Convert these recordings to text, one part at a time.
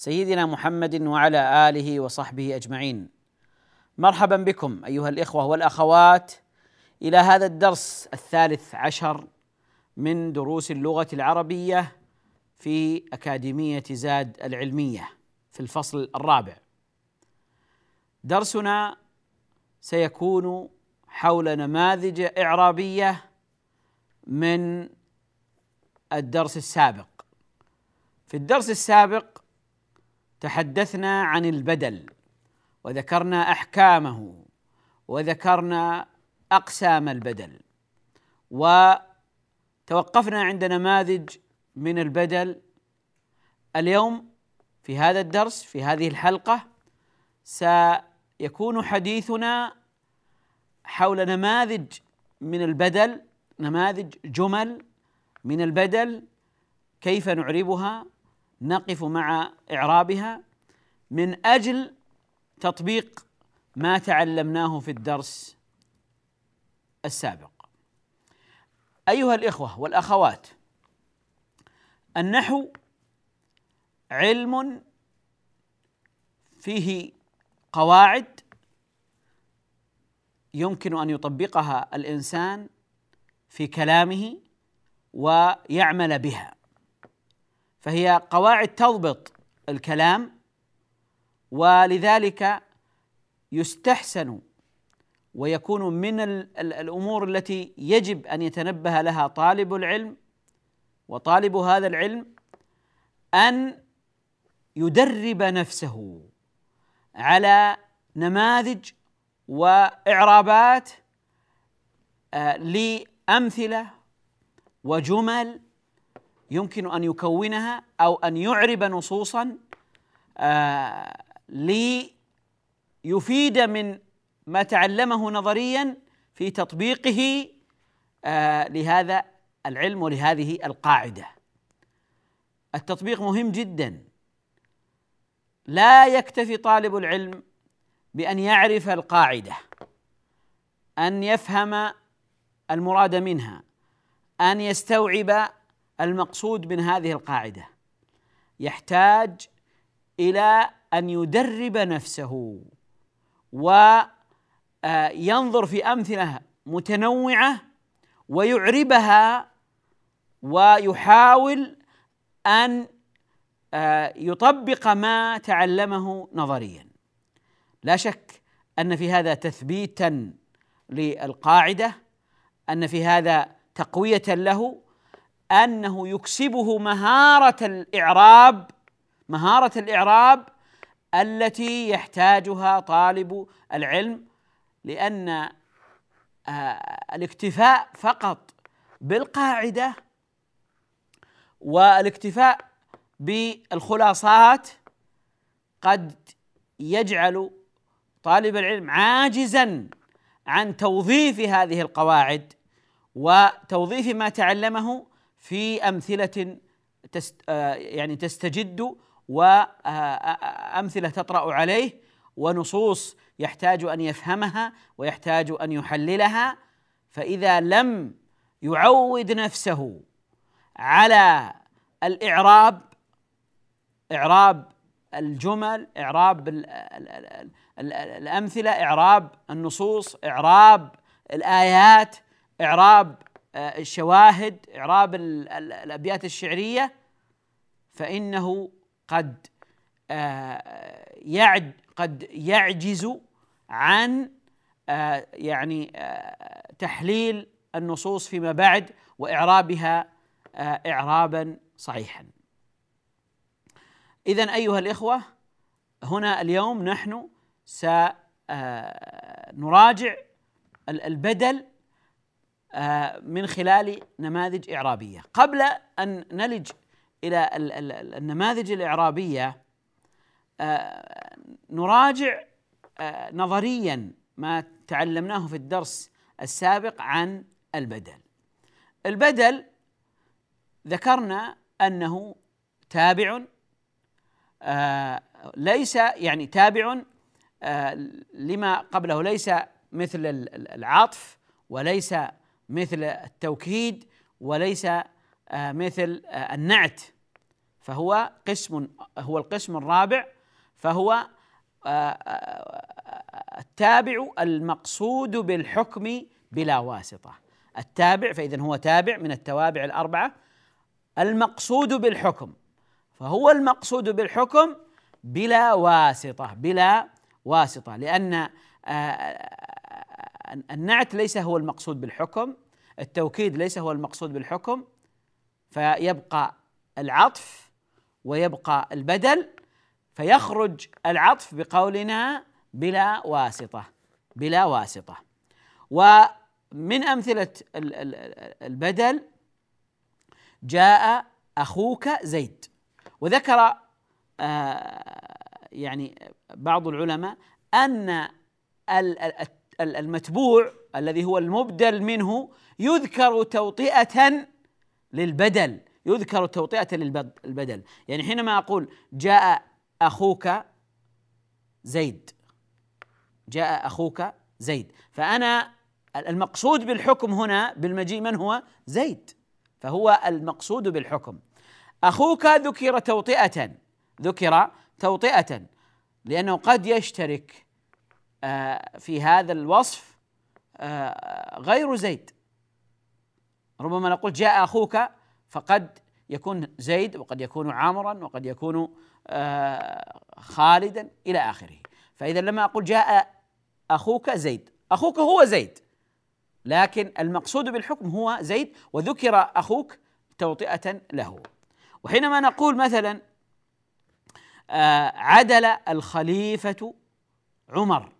سيدنا محمد وعلى آله وصحبه أجمعين. مرحبا بكم أيها الإخوة والأخوات إلى هذا الدرس الثالث عشر من دروس اللغة العربية في أكاديمية زاد العلمية في الفصل الرابع. درسنا سيكون حول نماذج إعرابية من الدرس السابق. في الدرس السابق تحدثنا عن البدل وذكرنا أحكامه وذكرنا أقسام البدل وتوقفنا عند نماذج من البدل اليوم في هذا الدرس في هذه الحلقة. سيكون حديثنا حول نماذج من البدل نماذج جمل من البدل كيف نعربها؟ نقف مع إعرابها من أجل تطبيق ما تعلمناه في الدرس السابق. أيها الإخوة والأخوات النحو علم فيه قواعد يمكن أن يطبقها الإنسان في كلامه ويعمل بها. فهي قواعد تضبط الكلام ولذلك يستحسن ويكون من الأمور التي يجب أن يتنبه لها طالب العلم وطالب هذا العلم أن يدرب نفسه على نماذج وإعرابات آه، لأمثلة وجمل يمكن أن يكونها أو أن يعرب نصوصا آه ليفيد من ما تعلمه نظريا في تطبيقه آه لهذا العلم ولهذه القاعدة. التطبيق مهم جدا. لا يكتفي طالب العلم بأن يعرف القاعدة أن يفهم المراد منها أن يستوعب المقصود من هذه القاعدة. يحتاج إلى أن يدرب نفسه وينظر في أمثلة متنوعة ويعربها ويحاول أن يطبق ما تعلمه نظريا. لا شك أن في هذا تثبيتا للقاعدة أن في هذا تقوية له أنه يكسبه مهارة الإعراب مهارة الإعراب التي يحتاجها طالب العلم لأن آه، الاكتفاء فقط بالقاعدة والاكتفاء بالخلاصات قد يجعل طالب العلم عاجزا عن توظيف هذه القواعد وتوظيف ما تعلمه في أمثلة تست آه، يعني تستجد وامثله تطرأ عليه ونصوص يحتاج أن يفهمها ويحتاج أن يحللها. فإذا لم يعود نفسه على الإعراب إعراب الجمل إعراب الأمثلة إعراب النصوص إعراب الآيات إعراب آه، الشواهد إعراب الأبيات الشعرية فإنه قد آه، يعد قد يعجز عن آه، يعني آه، تحليل النصوص فيما بعد وإعرابها آه، اعرابا صحيحا. اذا أيها الإخوة هنا اليوم نحن سنراجع البدل من خلال نماذج إعرابية. قبل أن نلج إلى النماذج الإعرابية نراجع نظريا ما تعلمناه في الدرس السابق عن البدل البدل ذكرنا أنه تابع آه ليس يعني تابع آه لما قبله ليس مثل العطف وليس مثل التوكيد وليس آه مثل آه النعت. فهو قسم هو القسم الرابع فهو آه، التابع المقصود بالحكم بلا واسطة. التابع فاذا هو تابع من التوابع الأربعة المقصود بالحكم. فهو المقصود بالحكم بلا واسطة بلا واسطة لأن النعت ليس هو المقصود بالحكم التوكيد ليس هو المقصود بالحكم فيبقى العطف ويبقى البدل فيخرج العطف بقولنا بلا واسطة بلا واسطة. ومن أمثلة البدل جاء أخوك زيد. وذكر آه، يعني بعض العلماء أن المتبوع الذي هو المبدل منه يذكر توطئة للبدل يذكر توطئة للبدل يعني حينما أقول جاء أخوك زيد جاء أخوك زيد فأنا المقصود بالحكم هنا بالمجيء من هو؟ زيد. فهو المقصود بالحكم. أخوك ذكر توطئة ذكر توطئة لأنه قد يشترك في هذا الوصف آه، غير زيد. ربما نقول جاء أخوك فقد يكون زيد وقد يكون عامرا وقد يكون آه، خالدا إلى آخره. فإذا لما أقول جاء أخوك زيد أخوك هو زيد لكن المقصود بالحكم هو زيد وذكر أخوك توطئة له. وحينما نقول مثلا آه، عدل الخليفة عمر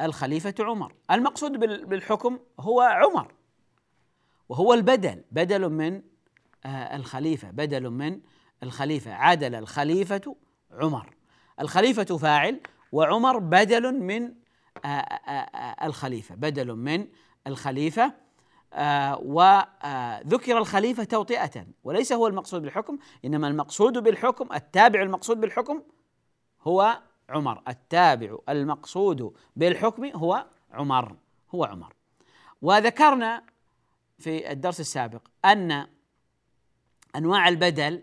الخليفة عمر. المقصود بالحكم هو عمر. وهو البدل بدل من آه، الخليفة بدل من الخليفة. عدل الخليفة عمر. الخليفة فاعل وعمر بدل من آه، آه، الخليفة. بدل من الخليفة وذكر الخليفة توطئة. وليس هو المقصود بالحكم إنما المقصود بالحكم التابع المقصود بالحكم هو عمر. التابع المقصود بالحكم هو عمر هو عمر. وذكرنا في الدرس السابق أن أنواع البدل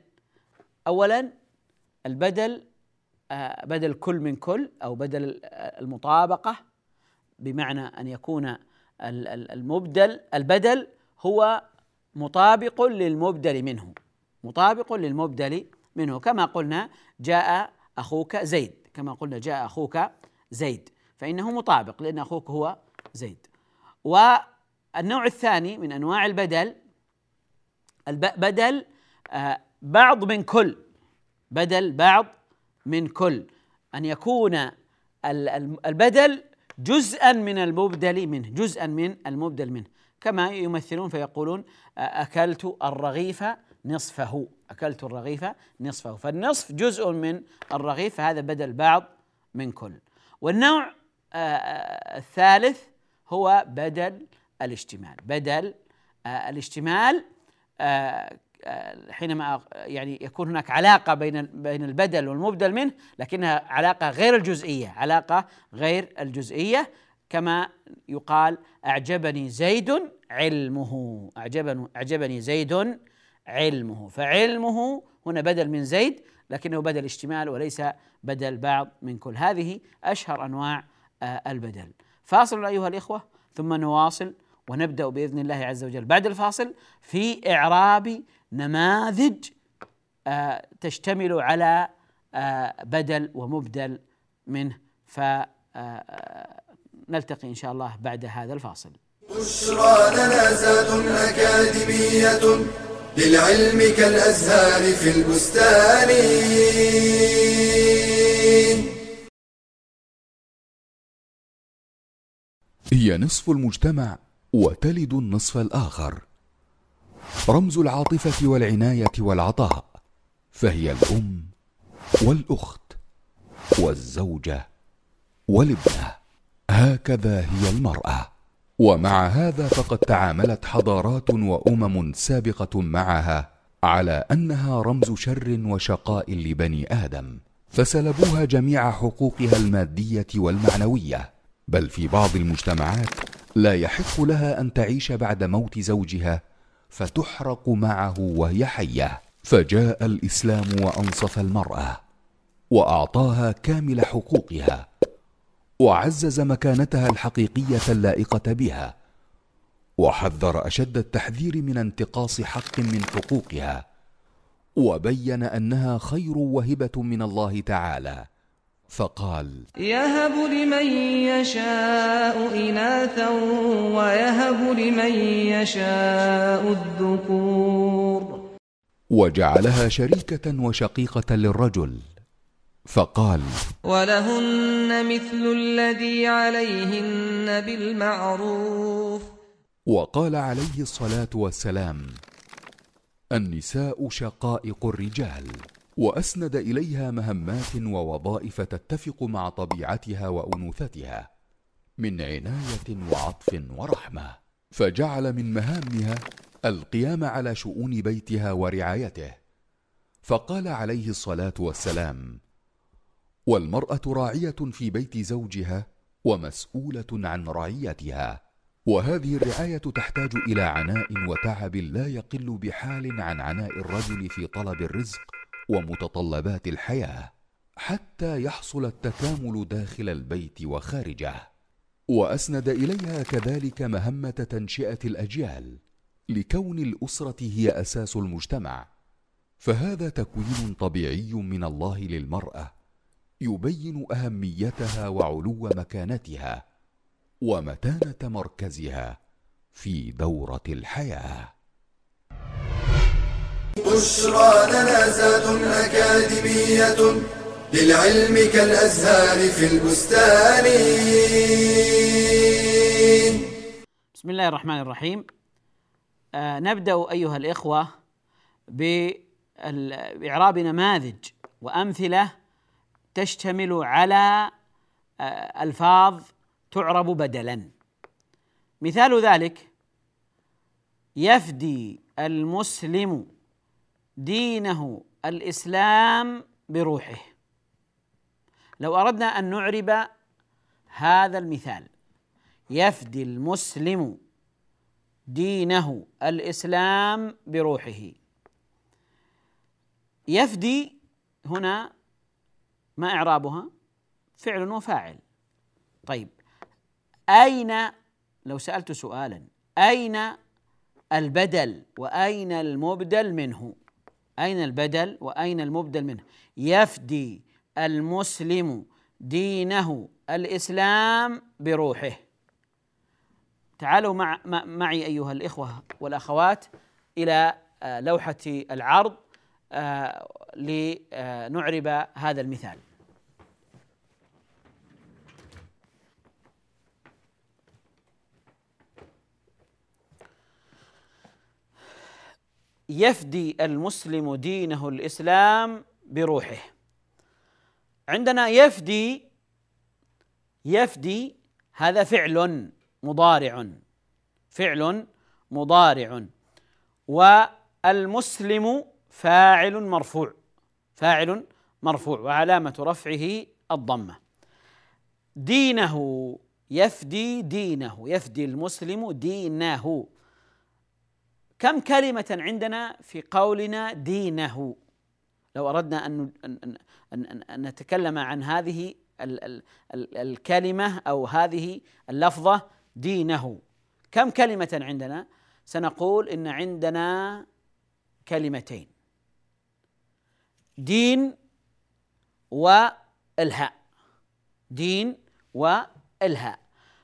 أولا البدل آه، بدل كل من كل أو بدل المطابقة بمعنى أن يكون المبدل البدل هو مطابق للمبدل منه مطابق للمبدل منه. كما قلنا جاء أخوك زيد. كما قلنا جاء أخوك زيد فإنه مطابق لأن أخوك هو زيد. والنوع الثاني من أنواع البدل البدل آه، بعض من كل بدل بعض من كل. أن يكون البدل جزءا من المبدل منه جزءا من المبدل منه. كما يمثلون فيقولون أكلت الرغيف نصفه اكلت الرغيف نصفه. فالنصف جزء من الرغيف فهذا بدل بعض من كل. والنوع الثالث هو بدل الاشتمال بدل الاشتمال حينما يعني يكون هناك علاقة بين بين البدل والمبدل منه لكنها علاقة غير الجزئية علاقة غير الجزئية. كما يقال أعجبني زيد علمه. اعجبني أعجبني زيد علمه. فعلمه هنا بدل من زيد لكنه بدل اشتمال وليس بدل بعض من كل. هذه أشهر أنواع آه، البدل. فاصل أيها الإخوة ثم نواصل ونبدأ بإذن الله عز وجل. بعد الفاصل في إعراب نماذج آه، تشتمل على آه، بدل ومبدل منه. فابقوا نلتقي إن شاء الله بعد هذا الفاصل. بشرى لنا زاد أكاديمية للعلم كالأزهار في البستان. هي نصف المجتمع وتلد النصف الآخر. رمز العاطفة والعناية والعطاء. فهي الأم والأخت والزوجة والابنة. هكذا هي المرأة. ومع هذا فقد تعاملت حضارات وأمم سابقة معها على أنها رمز شر وشقاء لبني آدم فسلبوها جميع حقوقها المادية والمعنوية بل في بعض المجتمعات لا يحق لها أن تعيش بعد موت زوجها فتحرق معه وهي حية فجاء الإسلام وأنصف المرأة وأعطاها كامل حقوقها وعزز مكانتها الحقيقية اللائقة بها وحذر أشد التحذير من انتقاص حق من حقوقها وبين أنها خير وهبة من الله تعالى. فقال يهب لمن يشاء إناثا ويهب لمن يشاء الذكور. وجعلها شريكة وشقيقة للرجل. فقال ولهن مثل الذي عليهن بالمعروف. وقال عليه الصلاة والسلام النساء شقائق الرجال وأسند إليها مهمات ووظائف تتفق مع طبيعتها وأنوثتها من عناية وعطف ورحمة فجعل من مهامها القيام على شؤون بيتها ورعايته. فقال عليه الصلاة والسلام والمرأة راعية في بيت زوجها ومسؤولة عن رعيتها. وهذه الرعاية تحتاج إلى عناء وتعب لا يقل بحال عن عناء الرجل في طلب الرزق ومتطلبات الحياة حتى يحصل التكامل داخل البيت وخارجه. وأسند إليها كذلك مهمة تنشئة الأجيال لكون الأسرة هي أساس المجتمع. فهذا تكوين طبيعي من الله للمرأة. يبين أهميتها وعلو مكانتها ومتانة مركزها في دورة الحياة. بشرى لنا زاد أكاديمية للعلم كالأزهار في البستان. بسم الله الرحمن الرحيم. آه نبدأ أيها الإخوة بإعراب نماذج وأمثلة تشتمل على آه ألفاظ تعرب بدلا. مثال ذلك يفدي المسلم دينه الإسلام بروحه. لو أردنا أن نعرب هذا المثال يفدي المسلم دينه الإسلام بروحه. يفدي هنا ما إعرابها؟ فعل وفاعل طيب أين لو سألت سؤالا أين البدل وأين المبدل منه؟ أين البدل وأين المبدل منه؟ يفدي المسلم دينه الإسلام بروحه. تعالوا مع معي أيها الإخوة والأخوات إلى آه، لوحة العرض. لنعرب هذا المثال. يفدي المسلم دينه الإسلام بروحه. عندنا يفدي يفدي هذا فعل مضارع فعل مضارع. والمسلم فاعل مرفوع فاعل مرفوع وعلامة رفعه الضمة. دينه يفدي دينه يفدي المسلم دينه. كم كلمة عندنا في قولنا دينه؟ لو أردنا أن أن أن, أن نتكلم عن هذه ال ال ال الكلمة أو هذه اللفظة دينه. كم كلمة عندنا؟ سنقول إن عندنا كلمتين. دين والهاء. دين والهاء.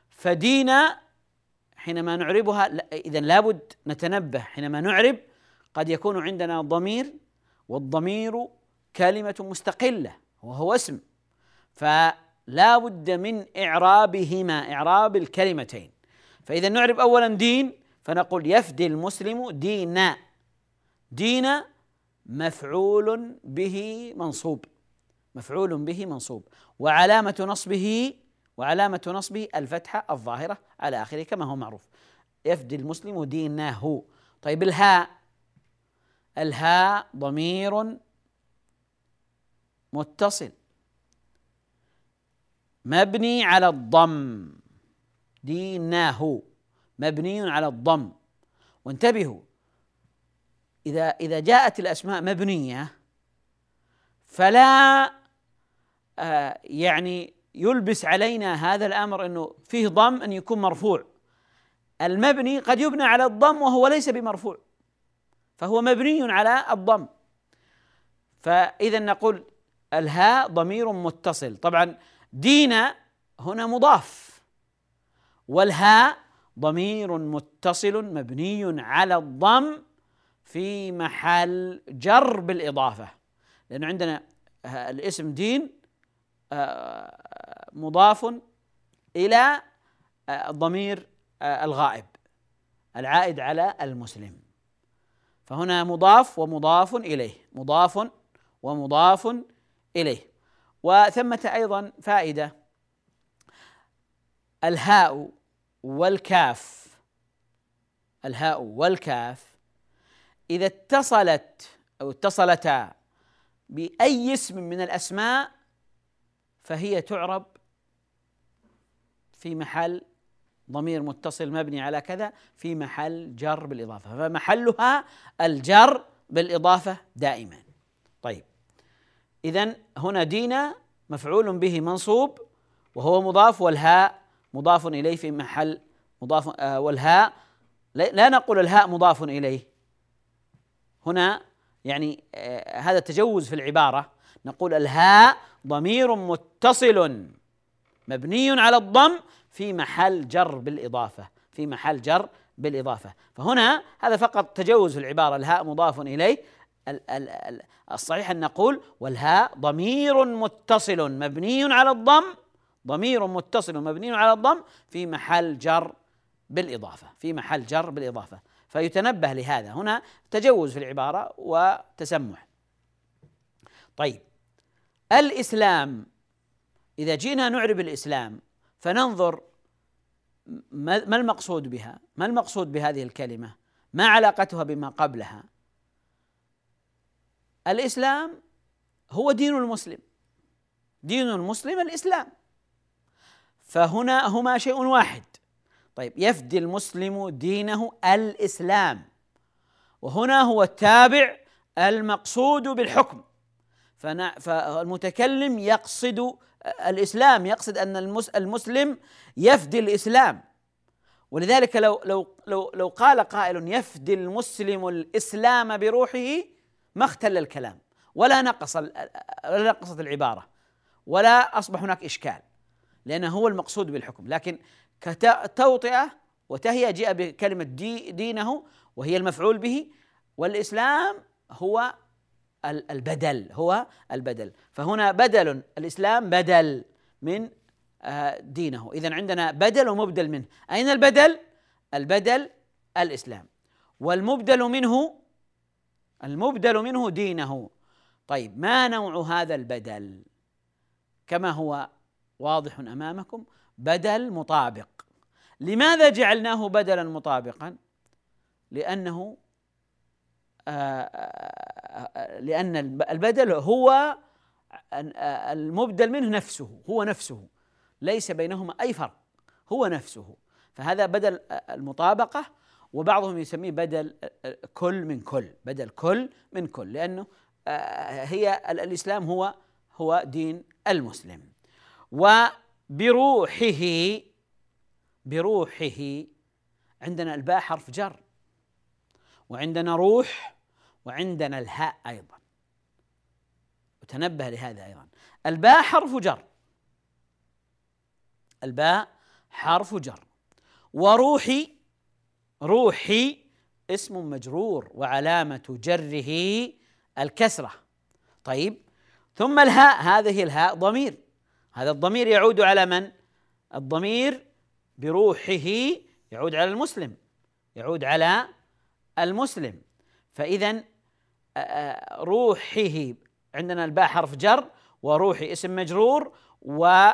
فدينا حينما نعربها اذا لابد نتنبه. حينما نعرب قد يكون عندنا ضمير والضمير كلمة مستقلة وهو اسم. فلا بد من إعرابهما إعراب الكلمتين. فإذا نعرب اولا دين فنقول يفدي المسلم دينا دين مفعول به منصوب. مفعول به منصوب. وعلامة نصبه وعلامة نصبه الفتحة الظاهرة على آخره كما هو معروف. يفدي المسلم دينه. طيب الهاء الهاء ضمير متصل. مبني على الضم. ديناه مبني على الضم. وانتبهوا إذا إذا جاءت الأسماء مبنية فلا آه يعني يلبس علينا هذا الأمر أنه فيه ضم أن يكون مرفوع. المبني قد يبنى على الضم وهو ليس بمرفوع فهو مبني على الضم. فإذا نقول الهاء ضمير متصل. طبعا دين هنا مضاف والهاء ضمير متصل مبني على الضم. في محل جر بالإضافة. لأنه عندنا الاسم دين آه، مضاف إلى آه، الضمير آه، الغائب العائد على المسلم. فهنا مضاف ومضاف إليه مضاف ومضاف إليه. وثمة أيضا فائدة الهاء والكاف الهاء والكاف إذا اتصلت أو اتصلتا بأي اسم من الأسماء فهي تعرب في محل ضمير متصل مبني على كذا في محل جر بالإضافة فمحلها الجر بالإضافة دائما. طيب إذا هنا دينا مفعول به منصوب وهو مضاف والهاء مضاف إليه في محل مضاف آه والهاء لا نقول الهاء مضاف إليه هنا يعني آه هذا تجوز في العبارة. نقول الهاء ضمير متصل مبني على الضم في محل جر بالإضافة في محل جر بالإضافة. فهنا هذا فقط تجوز في العبارة الهاء مضاف إليه. الصحيح أن نقول والهاء ضمير متصل مبني على الضم ضمير متصل مبني على الضم في محل جر بالإضافة في محل جر بالإضافة. فيتنبه لهذا. هنا تجوز في العبارة وتسمح. طيب. الإسلام إذا جينا نعرب الإسلام فننظر ما المقصود بها؟ ما المقصود بهذه الكلمة؟ ما علاقتها بما قبلها؟ الإسلام هو دين المسلم. دين المسلم الإسلام. فهنا هما شيء واحد. طيب يفدي المسلم دينه الإسلام. وهنا هو التابع المقصود بالحكم. فالمتكلم يقصد الإسلام يقصد أن المسلم يفدي الإسلام. ولذلك لو لو لو لو قال قائل يفدي المسلم الإسلام بروحه ما اختل الكلام. ولا نقص ولا نقصت العبارة. ولا أصبح هناك إشكال. لأنه هو المقصود بالحكم. لكن كتوطئة وتهيئه جاء بكلمة دي دينه وهي المفعول به والإسلام هو البدل هو البدل. فهنا بدل الإسلام بدل من آه، دينه. اذا عندنا بدل ومبدل منه. أين البدل؟ البدل الإسلام. والمبدل منه المبدل منه دينه. طيب ما نوع هذا البدل؟ كما هو واضح أمامكم. بدل مطابق. لماذا جعلناه بدلا مطابقا؟ لأنه لأن البدل هو المبدل منه نفسه هو نفسه. ليس بينهما أي فرق هو نفسه. فهذا بدل المطابقة وبعضهم يسميه بدل كل من كل بدل كل من كل. لأنه هي الإسلام هو هو دين المسلم. وبروحه بروحه عندنا الباء حرف جر وعندنا روح وعندنا الهاء أيضا. وتنبه لهذا أيضا. الباء حرف جر. الباء حرف جر. وروحي روحي اسم مجرور وعلامة جره الكسرة. طيب ثم الهاء هذه الهاء ضمير. هذا الضمير يعود على من؟ الضمير بروحه يعود على المسلم يعود على المسلم. فإذا روحه عندنا الباء حرف جر وروحي اسم مجرور و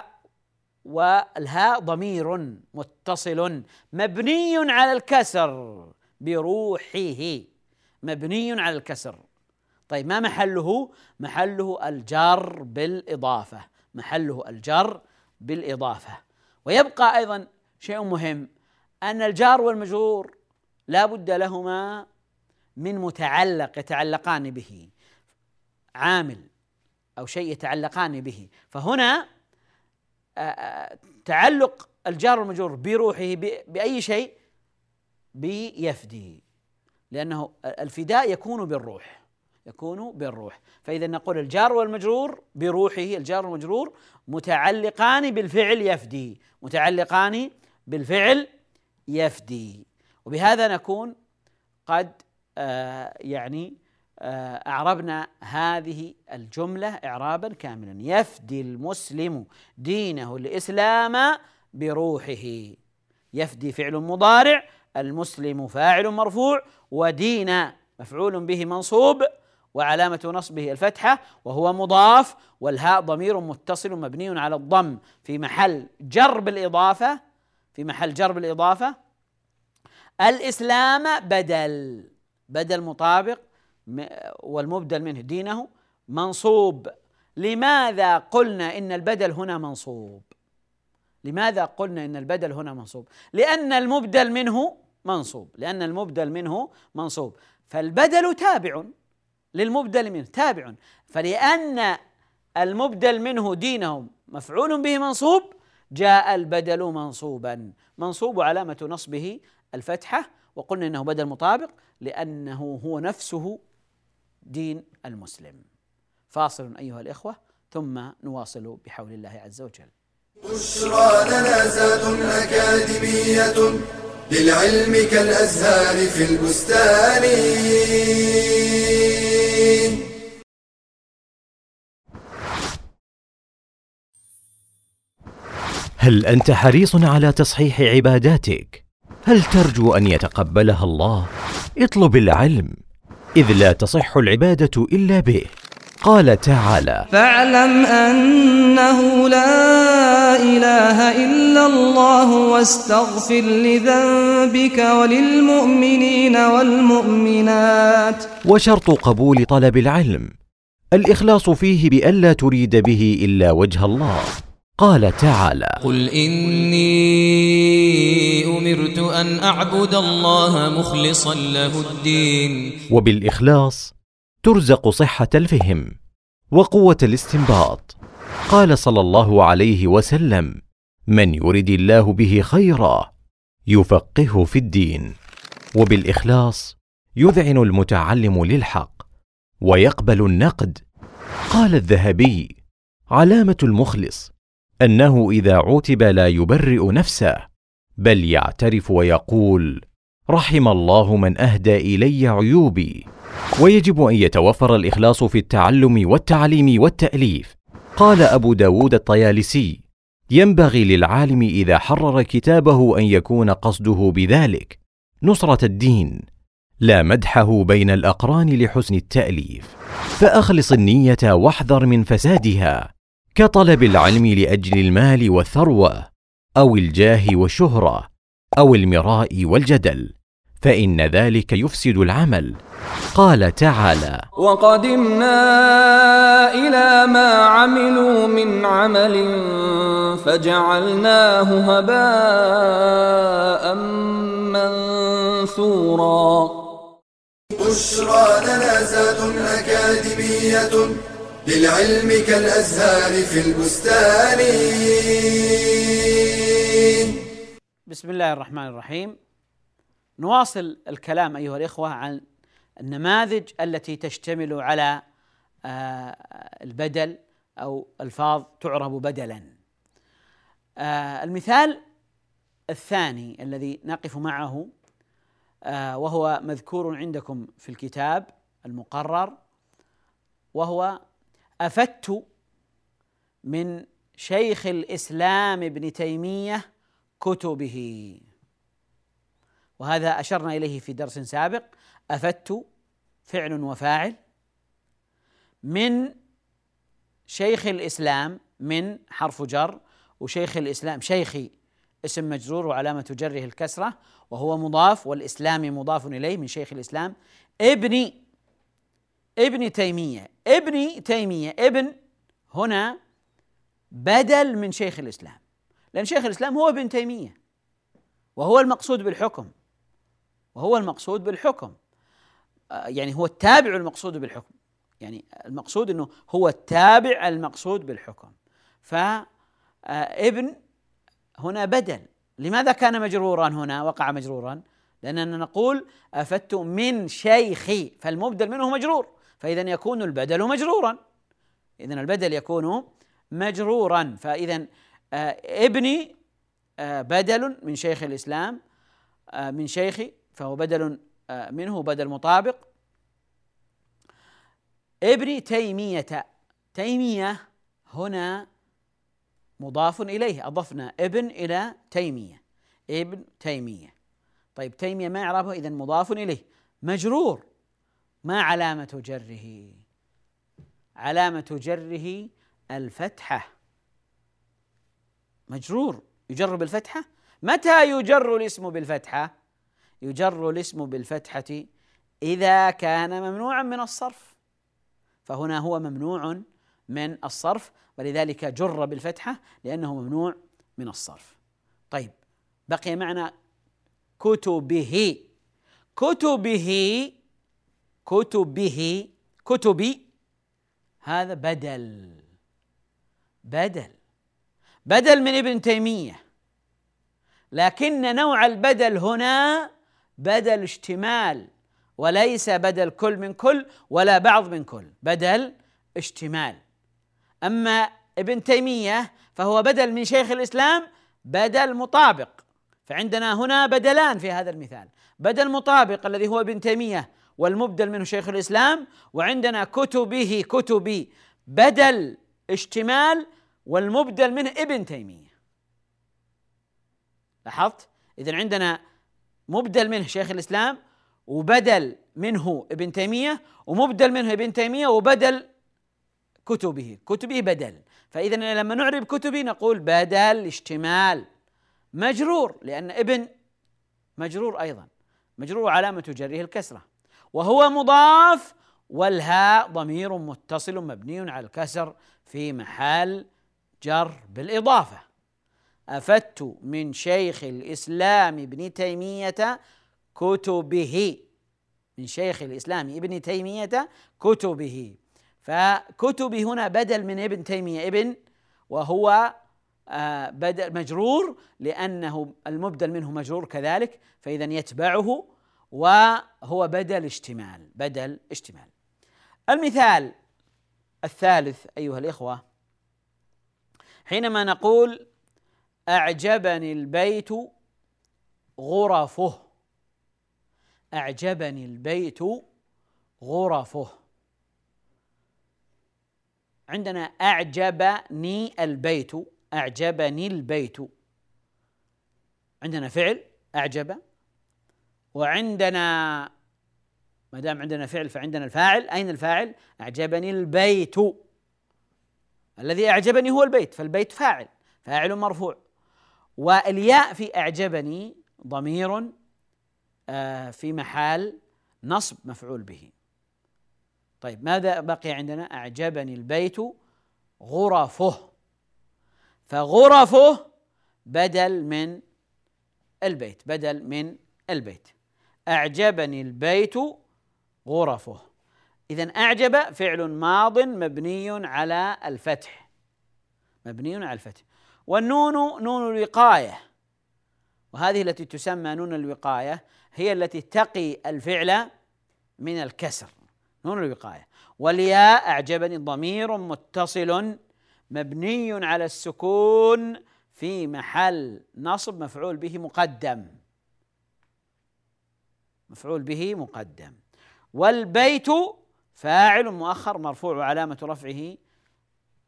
والهاء ضمير متصل مبني على الكسر بروحه مبني على الكسر. طيب ما محله؟ محله الجر بالإضافة. محله الجر بالإضافة. ويبقى أيضا شيء مهم أن الجار والمجرور لا بد لهما من متعلق يتعلقان به عامل أو شيء يتعلقان به. فهنا تعلق الجار والمجرور بروحه بأي شيء؟ بيفدي. لأنه الفداء يكون بالروح. يكون بالروح. فإذا نقول الجار والمجرور بروحه الجار والمجرور متعلقان بالفعل يفدي. متعلقان بالفعل يفدي. وبهذا نكون قد آه يعني آه أعربنا هذه الجملة إعرابا كاملا. يفدي المسلم دينه الإسلام بروحه. يفدي فعل مضارع المسلم فاعل مرفوع ودين مفعول به منصوب وعلامة نصبه الفتحة وهو مضاف والهاء ضمير متصل مبني على الضم. في محل جر بالإضافة في محل جر بالإضافة الإسلام بدل بدل مطابق والمبدل منه دينه منصوب. لماذا قلنا إن البدل هنا منصوب؟ لماذا قلنا إن البدل هنا منصوب؟ لأن المبدل منه منصوب. لأن المبدل منه منصوب. فالبدل تابع. للمبدل منه تابع. فلأن المبدل منه دينهم مفعول به منصوب جاء البدل منصوبا. منصوب علامة نصبه الفتحة وقلنا إنه بدل مطابق لأنه هو نفسه دين المسلم. فاصل أيها الإخوة ثم نواصل بحول الله عز وجل. بشرى لنا زاد أكاديمية. للعلم كالأزهار في البستان. هل أنت حريص على تصحيح عباداتك؟ هل ترجو أن يتقبلها الله؟ اطلب العلم إذ لا تصح العبادة إلا به. قال تعالى فاعلم أنه لا إله إلا الله واستغفر لذنبك وللمؤمنين والمؤمنات. وشرط قبول طلب العلم. الإخلاص فيه بالا تريد به إلا وجه الله. قال تعالى قل إني أمرت أن أعبد الله مخلصا له الدين. وبالإخلاص ترزق صحة الفهم وقوة الاستنباط. قال صلى الله عليه وسلم من يرد الله به خيرا يفقهه في الدين وبالإخلاص يذعن المتعلم للحق ويقبل النقد. قال الذهبي علامة المخلص أنه إذا عوتب لا يبرئ نفسه بل يعترف ويقول رحم الله من أهدى إلي عيوبي. ويجب أن يتوفر الإخلاص في التعلم والتعليم والتأليف. قال أبو داود الطيالسي ينبغي للعالم إذا حرر كتابه أن يكون قصده بذلك. نصرة الدين لا مدحه بين الأقران لحسن التأليف. فأخلص النية واحذر من فسادها. كطلب العلم لأجل المال والثروة أو الجاه والشهرة أو المراء والجدل. فإن ذلك يفسد العمل. قال تعالى وقدمنا إلى ما عملوا من عمل فجعلناه هباء منثورا. بشرى لنا زاد أكاديمية للعلم كالأزهار في البستان. بسم الله الرحمن الرحيم. نواصل الكلام أيها الإخوة عن النماذج التي تشتمل على آه، البدل أو ألفاظ تعرب بدلا. آه المثال الثاني الذي نقف معه آه وهو مذكور عندكم في الكتاب المقرر وهو أفدت من شيخ الإسلام ابن تيمية كتبه. وهذا أشرنا إليه في درس سابق. أفدت فعل وفاعل من شيخ الإسلام من حرف جر وشيخ الإسلام شيخي اسم مجرور وعلامة جره الكسرة وهو مضاف والإسلام مضاف إليه من شيخ الإسلام. ابن ابن تيمية ابن تيمية ابن هنا بدل من شيخ الإسلام لأن شيخ الإسلام هو ابن تيمية وهو المقصود بالحكم. وهو المقصود بالحكم. آه، يعني هو التابع المقصود بالحكم. يعني المقصود إنه هو التابع المقصود بالحكم. فابن هنا بدل. لماذا كان مجرورا هنا؟ وقع مجرورا؟ لأننا نقول أفدت من شيخي فالمبدل منه مجرور. فإذا يكون البدل مجرورا. إذا البدل يكون مجرورا. فإذا آه، ابني آه، بدل من شيخ الإسلام آه، من شيخي فهو بدل منه بدل مطابق. ابن تيمية تيمية هنا مضاف إليه أضفنا ابن إلى تيمية ابن تيمية. طيب تيمية ما إعرابه إذا مضاف إليه. مجرور. ما علامة جره؟ علامة جره الفتحة. مجرور. يجر بالفتحة؟ متى يجر الاسم بالفتحة؟ يجر الاسم بالفتحة إذا كان ممنوعا من الصرف. فهنا هو ممنوع من الصرف ولذلك جر بالفتحة لأنه ممنوع من الصرف. طيب بقي معنا كتبه. كتبه كتبه كتبي هذا بدل. بدل. بدل من ابن تيمية. لكن نوع البدل هنا بدل اشتمال وليس بدل كل من كل ولا بعض من كل بدل اشتمال. أما ابن تيمية فهو بدل من شيخ الإسلام بدل مطابق. فعندنا هنا بدلان في هذا المثال. بدل مطابق الذي هو ابن تيمية والمبدل منه شيخ الإسلام وعندنا كتبه كتبي بدل اشتمال والمبدل منه ابن تيمية. لاحظت؟ اذا عندنا مبدل منه شيخ الإسلام وبدل منه ابن تيمية ومبدل منه ابن تيمية وبدل كتبه. كتبه بدل. فاذا لما نعرب كتبه نقول بدل اشتمال. مجرور لأن ابن مجرور أيضا. مجرور علامة جره الكسرة. وهو مضاف والهاء ضمير متصل مبني على الكسر في محل جر بالإضافة. أفدت من شيخ الإسلام ابن تيمية كتبه. من شيخ الإسلام ابن تيمية كتبه. فكتبه هنا بدل من ابن تيمية ابن وهو آه، بدل مجرور لأنه المبدل منه مجرور كذلك فاذا يتبعه وهو بدل اشتمال بدل اشتمال. المثال الثالث أيها الإخوة. حينما نقول أعجبني البيت غرفه. أعجبني البيت غرفه. عندنا أعجبني البيت أعجبني البيت. عندنا فعل أعجب. وعندنا ما دام عندنا فعل فعندنا الفاعل. أين الفاعل؟ أعجبني البيت. الذي أعجبني هو البيت فالبيت فاعل فاعل مرفوع. والياء في إعجبني ضمير آه، في محل نصب مفعول به. طيب ماذا بقي عندنا؟ أعجبني البيت غرفه. فغرفه بدل من البيت بدل من البيت. أعجبني البيت غرفه. اذا أعجب فعل ماض مبني على الفتح. مبني على الفتح. والنون نون الوقاية. وهذه التي تسمى نون الوقاية هي التي تقي الفعل من الكسر. نون الوقاية. والياء أعجبني ضمير متصل مبني على السكون في محل نصب مفعول به مقدم. مفعول به مقدم. والبيت فاعل مؤخر مرفوع وعلامة رفعه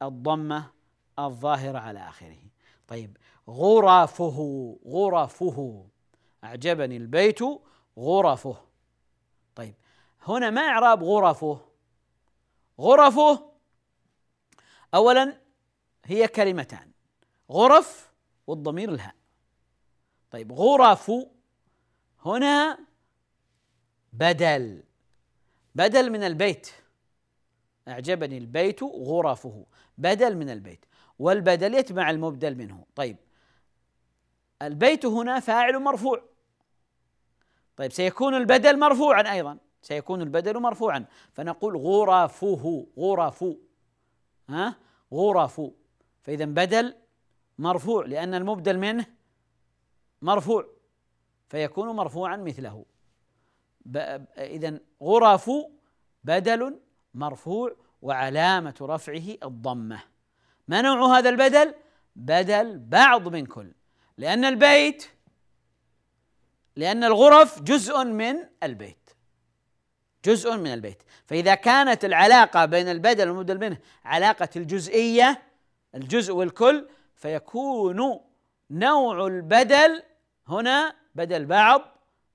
الضمة الظاهرة على آخره. طيب غرفه غرفه أعجبني البيت غرفه طيب هنا ما إعراب غرفه غرفه أولا هي كلمتان غرف والضمير الهاء. طيب غرف هنا بدل بدل من البيت. أعجبني البيت غرفه بدل من البيت. والبدل يتبع المبدل منه. طيب البيت هنا فاعل مرفوع. طيب سيكون البدل مرفوعا أيضا. سيكون البدل مرفوعا. فنقول غرفه غرف ها؟ غرف فإذا بدل مرفوع لأن المبدل منه مرفوع. فيكون مرفوعا مثله. إذا غرف بدل مرفوع وعلامة رفعه الضمة. ما نوع هذا البدل؟ بدل بعض من كل. لأن البيت لأن الغرف جزء من البيت. جزء من البيت. فإذا كانت العلاقة بين البدل والمبدل منه علاقة الجزئية الجزء والكل فيكون نوع البدل هنا بدل بعض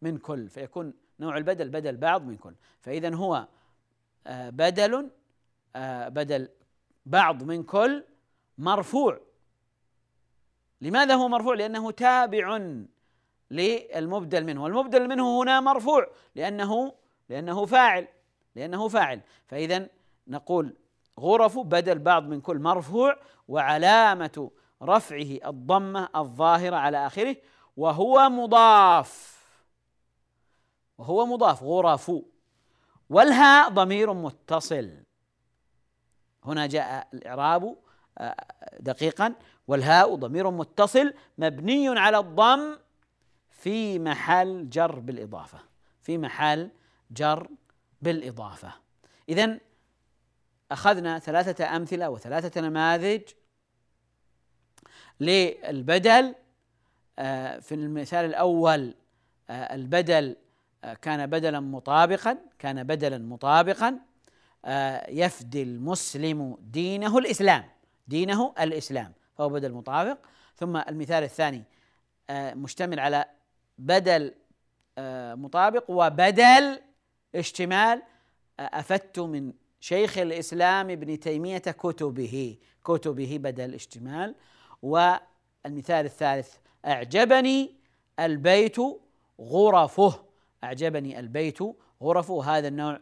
من كل. فيكون نوع البدل بدل بعض من كل. فإذا هو آه، بدل آه، بدل بعض من كل. مرفوع. لماذا هو مرفوع؟ لأنه تابع للمبدل منه. والمبدل منه هنا مرفوع. لأنه لأنه فاعل لأنه فاعل. فإذا نقول غرف بدل بعض من كل مرفوع وعلامة رفعه الضمة الظاهرة على آخره وهو مضاف. وهو مضاف. غرف. والهاء ضمير متصل. هنا جاء الإعراب دقيقا والهاء ضمير متصل مبني على الضم في محل جر بالإضافة. في محل جر بالإضافة. إذا أخذنا ثلاثة أمثلة وثلاثة نماذج للبدل. آه، في المثال الأول آه، البدل آه، كان بدلا مطابقا كان بدلا مطابقا يفدي المسلم دينه الإسلام. دينه الإسلام فهو بدل مطابق. ثم المثال الثاني مشتمل على بدل مطابق وبدل اشتمال أفدت من شيخ الإسلام ابن تيمية كتبه كتبه بدل اشتمال. والمثال الثالث أعجبني البيت غرفه أعجبني البيت غرفه هذا النوع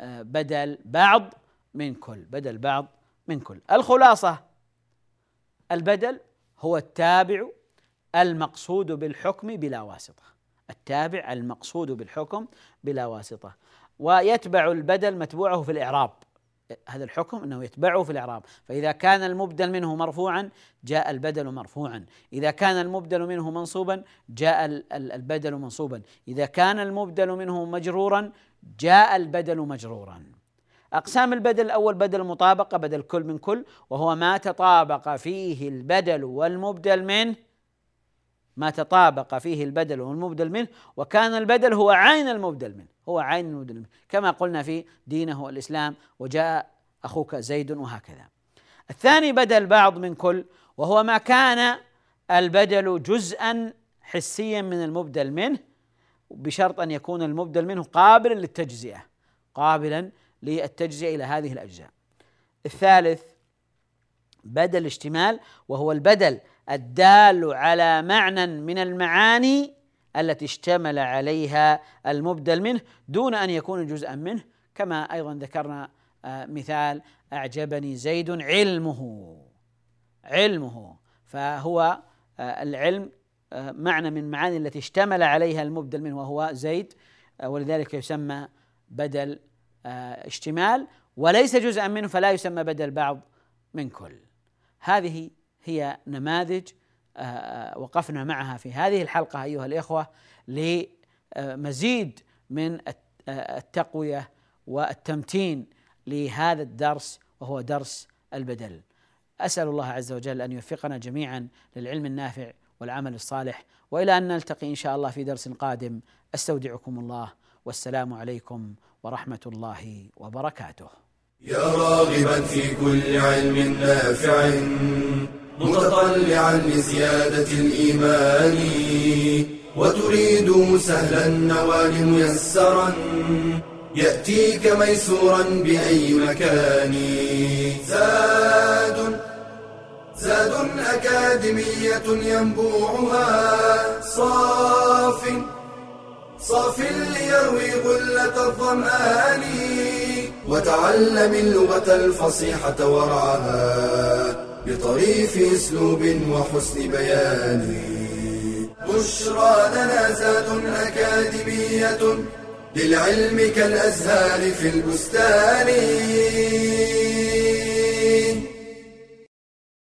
آه، بدل بعض من كل بدل بعض من كل. الخلاصة البدل هو التابع المقصود بالحكم بلا واسطة. التابع المقصود بالحكم بلا واسطة. ويتبع البدل متبوعه في الإعراب. هذا الحكم إنه يتبعه في الإعراب. فإذا كان المبدل منه مرفوعا جاء البدل مرفوعا. إذا كان المبدل منه منصوبا جاء البدل منصوبا. إذا كان المبدل منه مجرورا جاء البدل مجرورا. أقسام البدل الأول بدل المطابقة بدل كل من كل وهو ما تطابق فيه البدل والمبدل منه ما تطابق فيه البدل والمبدل منه وكان البدل هو عين المبدل منه هو عين المبدل منه كما قلنا في دينه الإسلام وجاء أخوك زيد وهكذا. الثاني بدل بعض من كل وهو ما كان البدل جزءا حسيا من المبدل منه بشرط أن يكون المبدل منه قابلا للتجزئة. قابلا للتجزئة إلى هذه الأجزاء. الثالث بدل اشتمال وهو البدل الدال على معنى من المعاني التي اشتمل عليها المبدل منه دون أن يكون جزءا منه. كما أيضا ذكرنا آه، مثال أعجبني زيد علمه. علمه. فهو آه، العلم آه، معنى من معاني التي اشتمل عليها المبدل منه وهو زيد ولذلك يسمى بدل اشتمال وليس جزءا منه فلا يسمى بدل بعض من كل. هذه هي نماذج آه، آه، وقفنا معها في هذه الحلقة أيها الإخوة لمزيد من آه، التقوية والتمتين لهذا الدرس وهو درس البدل. أسأل الله عز وجل أن يوفقنا جميعا للعلم النافع والعمل الصالح. وإلى أن نلتقي إن شاء الله في درس قادم. أستودعكم الله. والسلام عليكم ورحمة الله وبركاته. يا راغبا في كل علم نافع متطلعا لزيادة الإيمان وتريد سهلا النوال ميسرا يأتيك ميسورا بأي مكان زاد زاد أكاديمية ينبوعها صاف صاف ليروي غلة الظمآن وتعلم اللغة الفصيحة ورعاها بطريف أسلوب وحسن بيان. بشرى لنا زاد أكاديمية للعلم كالأزهار في البستان.